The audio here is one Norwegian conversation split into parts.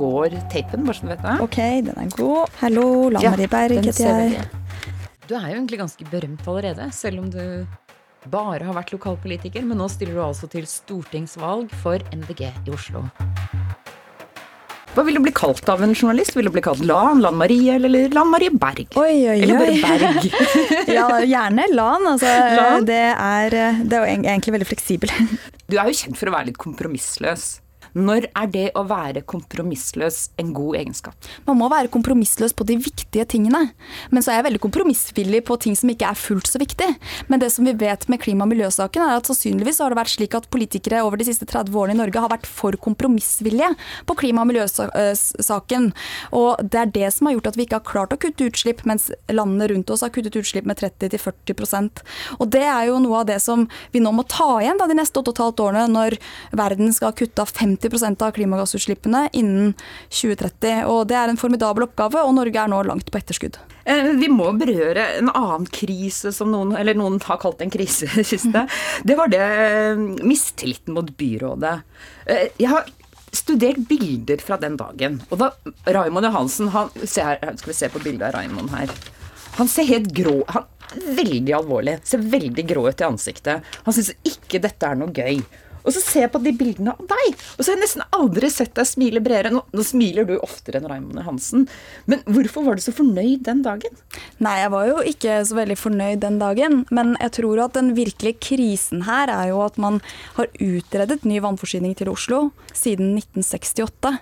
går tapen, bare så du vet det. Ok, den er god. Hallo, Lan Marie Berg heter jeg. Du er jo egentlig ganske berømt allerede, selv om du bare har vært lokalpolitiker. Men nå stiller du altså til stortingsvalg for MDG i Oslo. Hva vil du bli kalt av en journalist? Vil du bli kalt Lan, Lan Marie eller Lan Marie Berg? Oi, oi, oi. Eller bare. Berg? ja, gjerne LAN. Altså, LAN? Det, er, det er egentlig veldig fleksibel. Du er jo kjent for å være litt kompromissløs. Når er det å være kompromissløs en god egenskap? Man må være kompromissløs på de viktige tingene. Men så er jeg veldig kompromissvillig på ting som ikke er fullt så viktig. Men det som vi vet med klima- og miljøsaken, er at sannsynligvis har det vært slik at politikere over de siste 30 årene i Norge har vært for kompromissvillige på klima- og miljøsaken. Og det er det som har gjort at vi ikke har klart å kutte utslipp, mens landene rundt oss har kuttet utslipp med 30-40% Og det er jo noe av det som vi nå må ta igjen da, de neste 8,5 årene, når verden skal ha kutta 50 av klimagassutslippene innen 2030. Og det er en formidabel oppgave, og Norge er nå langt på etterskudd. Eh, Vi må berøre en annen krise som noen, eller noen har kalt en krise i det siste. Det var det eh, mistilliten mot byrådet. Eh, Jeg har studert bilder fra den dagen. Og da Raymond Johansen han, se her, Skal vi se på bildet av Raymond her. Han ser helt grå han, Veldig alvorlig. Ser veldig grå ut i ansiktet. Han syns ikke dette er noe gøy. Og så ser jeg på de bildene av deg, og så har jeg nesten aldri sett deg smile bredere. Nå, nå smiler du oftere enn Raymond Hansen. men hvorfor var du så fornøyd den dagen? Nei, jeg var jo ikke så veldig fornøyd den dagen, men jeg tror at den virkelige krisen her er jo at man har utredet ny vannforsyning til Oslo siden 1968,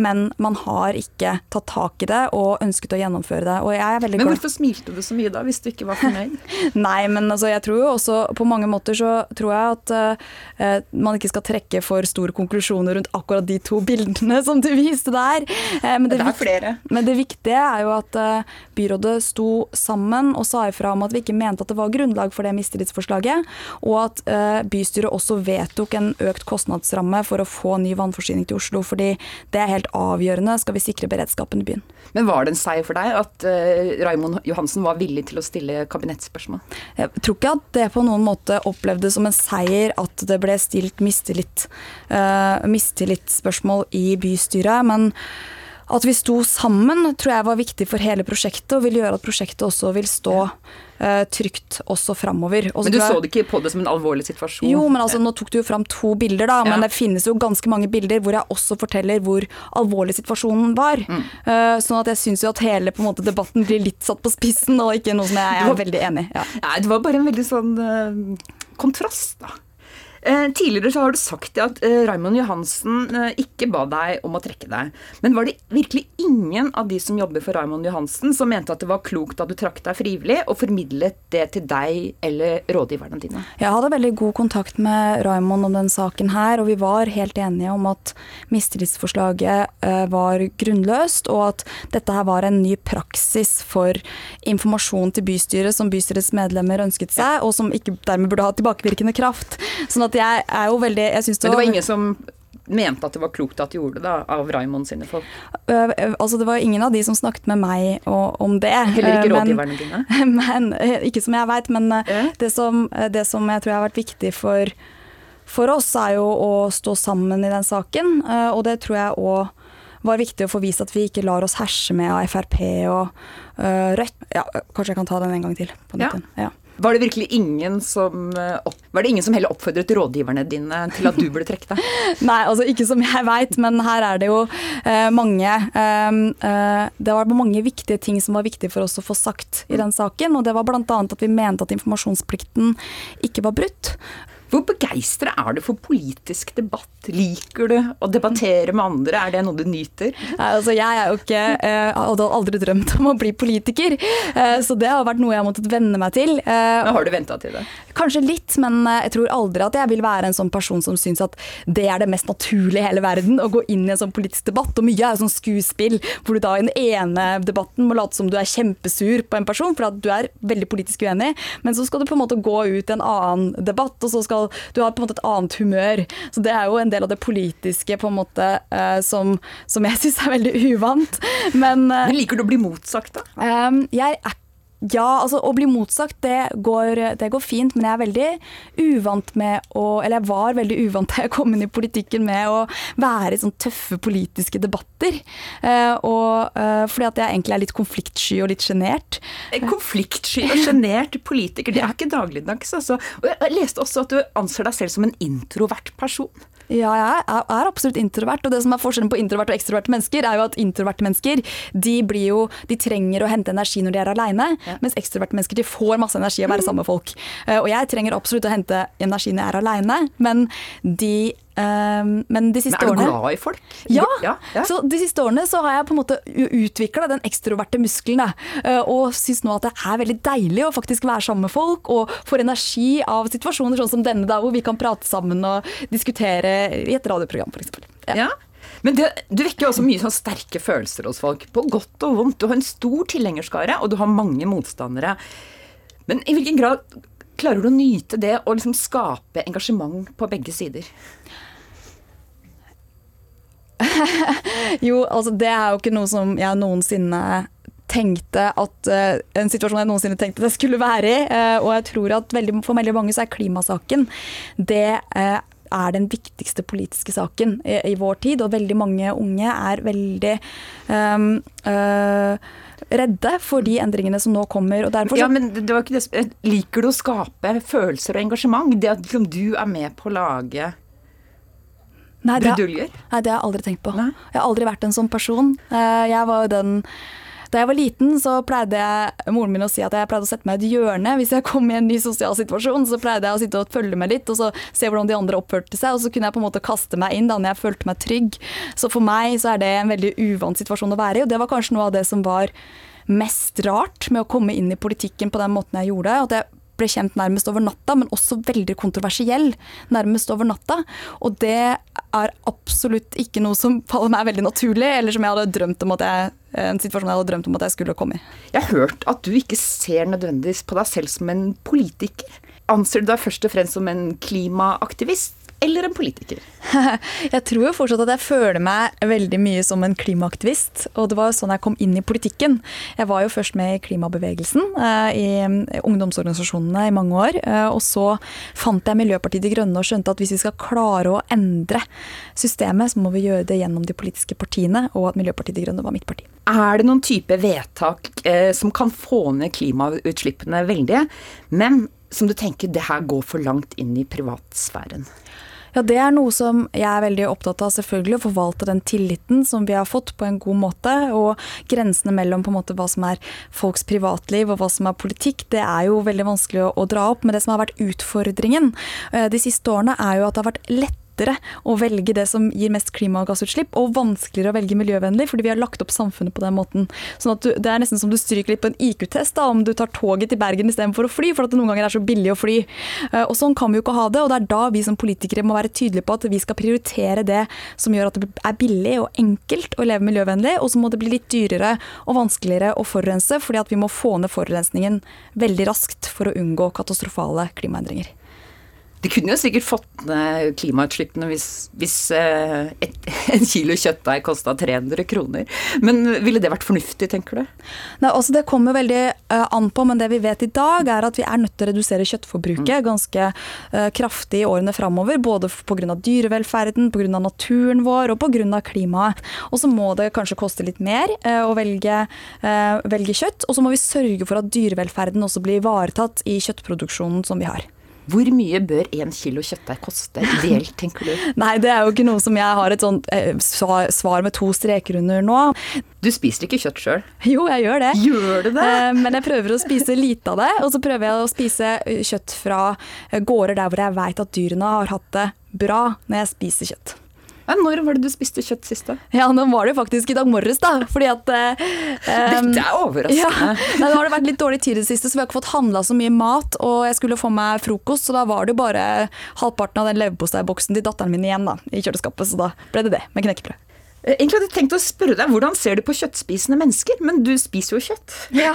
men man har ikke tatt tak i det og ønsket å gjennomføre det. Og jeg er veldig Men hvorfor smilte du så mye da, hvis du ikke var fornøyd? Nei, men altså, jeg tror jo også på mange måter så tror jeg at eh, man ikke skal trekke for store konklusjoner rundt akkurat de to bildene som du viste der. Eh, men, Det er flere. men det viktige er jo at eh, byrådet sto sammen og sa ifra om at vi ikke mente at det var grunnlag for det mistillitsforslaget, og at eh, bystyret også vedtok en økt kostnadsramme for å få ny vannforsyning til Oslo, fordi det er helt avgjørende skal vi sikre beredskapen i byen. Men var det en seier for deg at uh, Raymond Johansen var villig til å stille kabinettspørsmål? Jeg tror ikke at det på noen måte opplevdes som en seier at det ble stilt mistillit, uh, mistillitsspørsmål i bystyret. Men at vi sto sammen tror jeg var viktig for hele prosjektet, og vil gjøre at prosjektet også vil stå eh, trygt også framover. Men du så det ikke på det som en alvorlig situasjon? jo, men altså, nå tok du jo fram to bilder, da, men det finnes jo ganske mange bilder hvor jeg også forteller hvor alvorlig situasjonen var. Mm. Uh, sånn at jeg syns jo at hele måte, debatten blir litt satt på spissen, og ikke noe som jeg, jeg er var- veldig enig i. Ja. Nei, det var bare en veldig sånn uh, kontrast, da. Eh, tidligere så har du sagt at eh, Raymond Johansen eh, ikke ba deg om å trekke deg. Men var det virkelig ingen av de som jobber for Raymond Johansen som mente at det var klokt at du trakk deg frivillig, og formidlet det til deg eller rådgiverne dine? Jeg hadde veldig god kontakt med Raymond om den saken her, og vi var helt enige om at mistillitsforslaget var grunnløst, og at dette her var en ny praksis for informasjon til bystyret som bystyrets medlemmer ønsket seg, og som ikke dermed burde ha tilbakevirkende kraft. Sånn at jeg er jo veldig jeg synes Men det var ingen som mente at det var klokt at de gjorde det, da, av Raymond sine folk? Øh, øh, altså det var ingen av de som snakket med meg og, om det. Heller ikke øh, men- rådgiverne dine? men, eh, ikke som jeg veit, men Ja. det, som, det som jeg tror har vært viktig for, for oss, er jo å stå sammen i den saken. Og det tror jeg òg var viktig å få vist at vi ikke lar oss herse med av Frp og Rødt. Ja, kanskje jeg kan ta den en gang til. på Ja. nytt igjen. Ja. Var det virkelig ingen som eh, Var det ingen som heller oppfordret rådgiverne dine til at du burde trekke deg? Nei, altså ikke som jeg veit, men her er det jo eh, mange eh, eh, Det var mange viktige ting som var viktige for oss å få sagt i den saken. Og det var bl.a. at vi mente at informasjonsplikten ikke var brutt. Hvor begeistra er du for politisk debatt? Liker du å debattere med andre? Er det noe du nyter? Nei, altså jeg er jo ikke eh, hadde aldri drømt om å bli politiker, eh, så det har vært noe jeg har måttet venne meg til. Eh, men har du venta til det. Kanskje litt, men eh, jeg tror aldri at jeg vil være en sånn person som syns at det er det mest naturlige i hele verden, å gå inn i en sånn politisk debatt. Og mye er jo sånn skuespill, hvor du da i den ene debatten må late som du er kjempesur på en person, for at du er veldig politisk uenig, men så skal du på en måte gå ut i en annen debatt, og så skal du har på en måte et annet humør. Så det er jo en del av det politiske på en måte eh, som, som jeg syns er veldig uvant. Men eh, Men liker du å bli motsagt, da? Um, jeg er Ja, altså å bli motsagt, det går, det går, fint, men jeg er veldig uvant med å Eller jeg var veldig uvant da jeg kom inn i politikken med å være i sånne tøffe politiske debatter. Eh, og eh, fordi at jeg egentlig er litt konfliktsky og litt sjenert. Konfliktsky og sjenert politiker, det er ikke dagligdags, altså. Og jeg leste også at du anser deg selv som en introvert person. Ja, jeg er, er, absolutt introvert. Og det som er forskjellen på introvert og ekstroverte mennesker, er jo at introverte mennesker de, blir jo, de trenger å hente energi når de er aleine, ja. mens ekstroverte mennesker de får masse energi av å være sammen med folk. Uh, og jeg trenger absolutt å hente energi når jeg er aleine, men de men de siste men er du glad i folk? Ja, ja, ja, Så de siste årene så har jeg på en måte utvikla den ekstroverte muskelen. Uh, og syns nå at det er veldig deilig å faktisk være sammen med folk og får energi av situasjoner sånn som denne, da, hvor vi kan prate sammen og diskutere i et radioprogram f.eks. Ja. ja. Men det, du vekker også mye sånn sterke følelser hos folk, på godt og vondt. Du har en stor tilhengerskare, og du har mange motstandere. Men i hvilken grad klarer du å nyte det og liksom skape engasjement på begge sider? jo, altså det er jo ikke noe som jeg noensinne tenkte at uh, En situasjon jeg noensinne tenkte det skulle være i. Uh, og jeg tror at veldig, for veldig mange så er klimasaken det uh, er den viktigste politiske saken i, i, vår tid. Og veldig mange unge er veldig um, redde for de endringene som nå kommer. ja, men det var ikke det. Liker du å skape følelser og engasjement? Det at liksom, du er med på å lage Bruduljer? Nei, det har jeg aldri tenkt på. Nei? Jeg har aldri vært en sånn person. Eh, jeg var jo den da jeg var liten, så pleide jeg, moren min å si at jeg pleide å sette meg i et hjørne. Hvis jeg kom i en ny sosial situasjon, så pleide jeg å sitte og følge med litt, og så se hvordan de andre oppførte seg. Og så kunne jeg på en måte kaste meg inn da når jeg følte meg trygg. Så for meg så er det en veldig uvant situasjon å være i, og det var kanskje noe av det som var mest rart med å komme inn i politikken på den måten jeg gjorde. At jeg ble kjent nærmest over natta, men også veldig kontroversiell nærmest over natta. Og det er absolutt ikke noe som faller meg veldig naturlig, eller som jeg hadde drømt om at jeg, en situasjon jeg hadde drømt om at jeg skulle komme i. Jeg har hørt at du ikke ser nødvendigvis på deg selv som en politiker. Anser du deg først og fremst som en klimaaktivist? Eller en politiker? Jeg tror jo fortsatt at jeg føler meg veldig mye som en klimaaktivist. Og det var jo sånn jeg kom inn i politikken. Jeg var jo først med i klimabevegelsen, eh, i ungdomsorganisasjonene i mange år. Eh, og så fant jeg Miljøpartiet De Grønne og skjønte at hvis vi skal klare å endre systemet, så må vi gjøre det gjennom de politiske partiene, og at Miljøpartiet De Grønne var mitt parti. Er det noen type vedtak eh, som kan få ned klimautslippene veldig, men som du tenker det her går for langt inn i privatsfæren? Ja, Det er noe som jeg er veldig opptatt av, selvfølgelig, å forvalte den tilliten som vi har fått på en god måte. Og grensene mellom på en måte hva som er folks privatliv og hva som er politikk, det er jo veldig vanskelig å, å dra opp. Men det som har vært utfordringen eh, de siste årene, er jo at det har vært lett lettere å velge det som gir mest klimagassutslipp, og vanskeligere å velge miljøvennlig, fordi vi har lagt opp samfunnet på den måten. Sånn at du, Det er nesten som du stryker litt på en IQ-test om du tar toget til Bergen istedenfor å fly, for at det noen ganger er så billig å fly. Eh, og Sånn kan vi jo ikke ha det, og det er da vi som politikere må være tydelige på at vi skal prioritere det som gjør at det er billig og enkelt å leve miljøvennlig, og så må det bli litt dyrere og vanskeligere å forurense, fordi at vi må få ned forurensningen veldig raskt for å unngå katastrofale klimaendringer. Det kunne jo sikkert fått ned klimautslippene hvis, hvis eh, et, en kilo kjøttdeig kosta 300 kroner. Men ville det vært fornuftig, tenker du? Nei, altså Det kommer veldig uh, an på, men det vi vet i dag er at vi er nødt til å redusere kjøttforbruket mm. ganske uh, kraftig i årene framover. Både pga. dyrevelferden, pga. naturen vår og pga. klimaet. Og så må det kanskje koste litt mer å velge, velge kjøtt. Og så må vi sørge for at dyrevelferden også blir ivaretatt i kjøttproduksjonen som vi har. Hvor mye bør én kilo kjøttdeig koste ideelt, tenker du? Nei, det er jo ikke noe som jeg har et sånt eh, svar med to streker under nå. Du spiser ikke kjøtt sjøl? Jo, jeg gjør det. Gjør du det? Eh, men jeg prøver å spise lite av det. Og så prøver jeg å spise eh, kjøtt fra gårder der hvor jeg veit at dyrene har hatt det bra når jeg spiser kjøtt. Ja, når var det du spiste kjøtt sist, da? Ja, nå var det jo faktisk i dag morges, da. Fordi at eh, Dette er overraskende. Ja, nå har det vært litt dårlig tid i det siste, så vi har ikke fått handla så mye mat. Og jeg skulle få meg frokost, så da var det jo bare halvparten av den leverposteiboksen til datteren min igjen da, i kjøleskapet. Så da ble det det, med knekkebrød. Eh, egentlig hadde jeg tenkt å spørre deg, Hvordan ser du på kjøttspisende mennesker? Men du spiser jo kjøtt. Ja.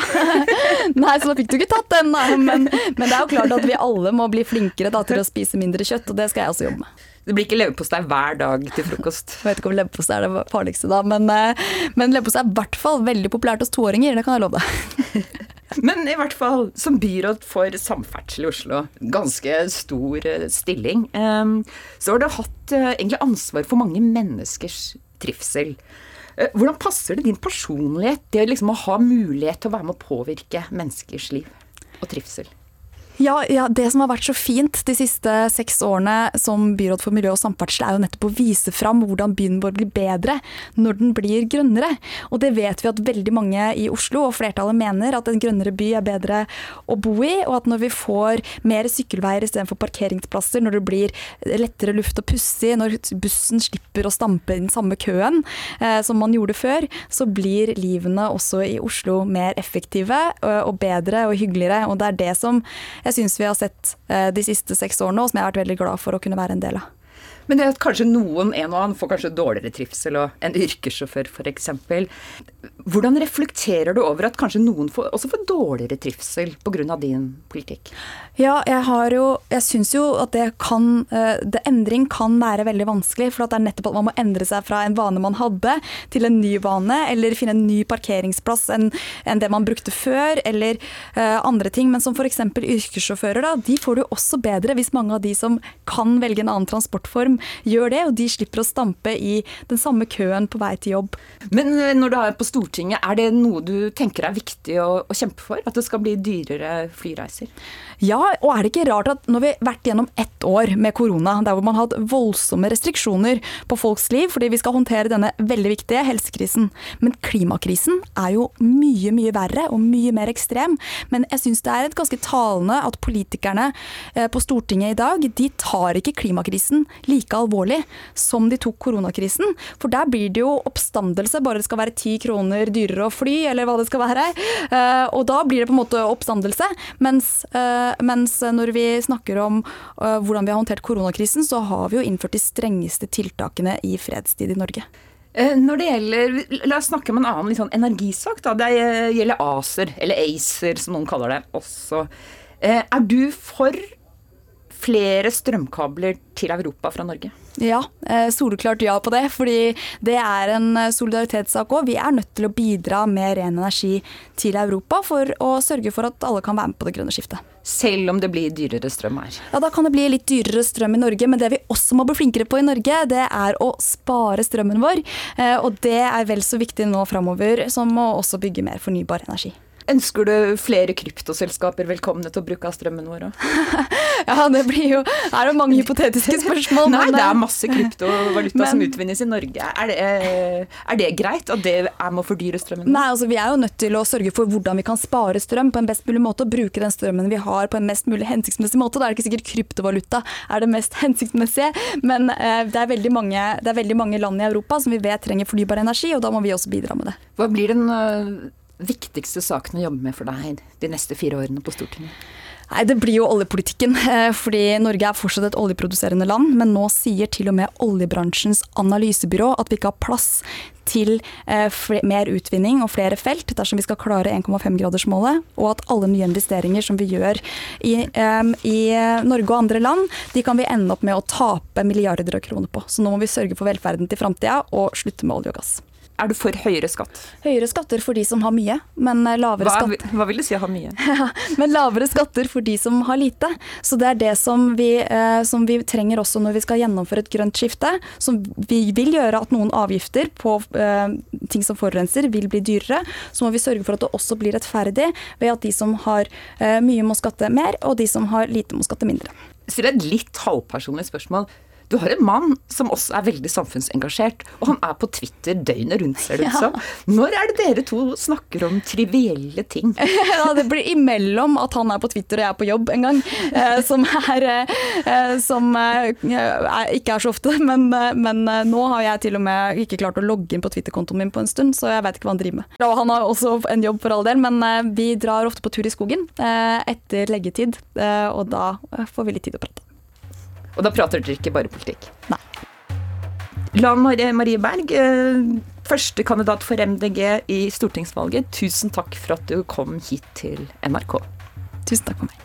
Nei, så da fikk du ikke tatt den. Men, men, det er jo klart at vi alle må bli flinkere da, til å spise mindre kjøtt, og det skal jeg også jobbe med. Det blir ikke leverpostei hver dag til frokost. Jeg vet ikke om leverpostei er det farligste da, men, eh, men leverpostei er i hvert fall veldig populært hos toåringer, det kan jeg love deg. Men i hvert fall, som byråd for samferdsel i Oslo, ganske stor eh, stilling, ehm, så har du hatt eh, egentlig ansvar for mange menneskers trivsel. Hvordan passer det din personlighet, det liksom å ha mulighet til å være med å påvirke menneskers liv og trivsel? Ja, ja, Det som har vært så fint de siste seks årene som byråd for miljø og samferdsel, er jo nettopp å vise fram hvordan byen vår blir bedre når den blir grønnere. Og det vet vi at veldig mange i Oslo, og flertallet mener, at en grønnere by er bedre å bo i. Og at når vi får mer sykkelveier istedenfor parkeringsplasser, når det blir lettere luft å pusse i, når bussen slipper å stampe i den samme køen eh, som man gjorde før, så blir livene også i Oslo mer effektive og bedre og hyggeligere. Og det er det som jeg syns vi har sett eh, de siste seks årene, og som jeg har vært veldig glad for å kunne være en del av. Men det at kanskje noen, en og annen, får kanskje dårligere trivsel, og en yrkessjåfør f.eks. Hvordan reflekterer du over at kanskje noen får, også får dårligere trivsel pga. din politikk? Ja, jeg har jo Jeg syns jo at det kan eh, det, Endring kan være veldig vanskelig. For det er nettopp at man må endre seg fra en vane man hadde, til en ny vane. Eller finne en ny parkeringsplass enn, en det man brukte før, eller uh, andre ting. Men som f.eks. yrkessjåfører, da. De får jo også bedre hvis mange av de som kan velge en annen transportform, gjør det. Og de slipper å stampe i den samme køen på vei til jobb. Men eh, når du er på Stortinget, er det noe du tenker er viktig å, å kjempe for? At det skal bli dyrere flyreiser? Ja, og er det ikke rart at når vi har vært gjennom ett år med korona, der hvor man har hatt voldsomme restriksjoner på folks liv fordi vi skal håndtere denne veldig viktige helsekrisen, men klimakrisen er jo mye, mye verre og mye mer ekstrem. Men jeg syns det er et ganske talende at politikerne eh, på Stortinget i dag, de tar ikke klimakrisen like alvorlig som de tok koronakrisen. For der blir det jo oppstandelse, bare det skal være ti kroner dyrere å fly, eller hva det skal være. Eh, og da blir det på en måte oppstandelse. mens eh, mens når vi snakker om uh, hvordan vi har håndtert koronakrisen, så har vi jo innført de strengeste tiltakene i fredstid i Norge. Eh, når det gjelder, La oss snakke om en annen sånn energisak. Da. Det gjelder ACER, eller ACER som noen kaller det også. Eh, er du for flere strømkabler til Europa fra Norge? Ja, eh, soleklart ja på det. Fordi det er en eh, solidaritetssak òg. Vi er nødt til å bidra med ren energi til Europa for å sørge for at alle kan være med på det grønne skiftet. Selv om det blir dyrere strøm her? Ja, da kan det bli litt dyrere strøm i Norge. Men det vi også må bli flinkere på i Norge, det er å spare strømmen vår. Eh, og det er vel så viktig nå framover som å også bygge mer fornybar energi. Ønsker du flere kryptoselskaper velkomne til å bruke av strømmen vår òg? ja, det blir jo Er det mange hypotetiske spørsmål? Nei, det er masse kryptovaluta men, som utvinnes i Norge. Er det, er det, greit at det er med å fordyre strømmen? Nei, altså vi er jo nødt til å sørge for hvordan vi kan spare strøm på en best mulig måte, og bruke den strømmen vi har på en mest mulig hensiktsmessig måte. Da er det ikke sikkert kryptovaluta er det mest hensiktsmessige, men eh, det, er veldig mange, det er veldig mange land i Europa som vi vet trenger fornybar energi, og da må vi også bidra med det. Hva blir den viktigste saken å jobbe med for deg de neste fire årene på Stortinget? Nei, Det blir jo oljepolitikken. Eh, fordi Norge er fortsatt et oljeproduserende land. Men nå sier til og med oljebransjens analysebyrå at vi ikke har plass til eh, mer utvinning og flere felt dersom vi skal klare 1,5-gradersmålet. Og at alle nye investeringer som vi gjør i, i, Norge og andre land, de kan vi ende opp med å tape milliarder av kroner på. Så nå må vi sørge for velferden til framtida og slutte med olje og gass. Er du for høyere skatt? Høyere skatter for de som har mye, men eh, lavere hva, skatt Hva vil du si å ha mye? men lavere skatter for de som har lite. Så det er det som vi, eh, som vi, trenger også når vi skal gjennomføre et grønt skifte. Som vi vil gjøre at noen avgifter på eh, ting som forurenser vil bli dyrere. Så må vi sørge for at det også blir rettferdig ved at de som har eh, mye må skatte mer, og de som har lite må skatte mindre. Jeg stiller et litt halvpersonlig spørsmål. Du har en mann som også er veldig samfunnsengasjert, og han er på Twitter døgnet rundt, ser det ut som. Når er det dere to snakker om trivielle ting? ja, det blir imellom at han er på Twitter og jeg er på jobb en gang, eh, som, er, eh, som eh, ikke er så ofte. Men, men, nå har jeg til og med ikke klart å logge inn på Twitter-kontoen min på en stund, så jeg vet ikke hva han driver med. Og han har også en jobb for all del, men vi drar ofte på tur i skogen etter leggetid, og da får vi litt tid å prate. Og da prater dere ikke bare politikk? Nei. Lan Marie Berg, eh, første kandidat for MDG i stortingsvalget. Tusen takk for at du kom hit til NRK. Tusen takk for meg.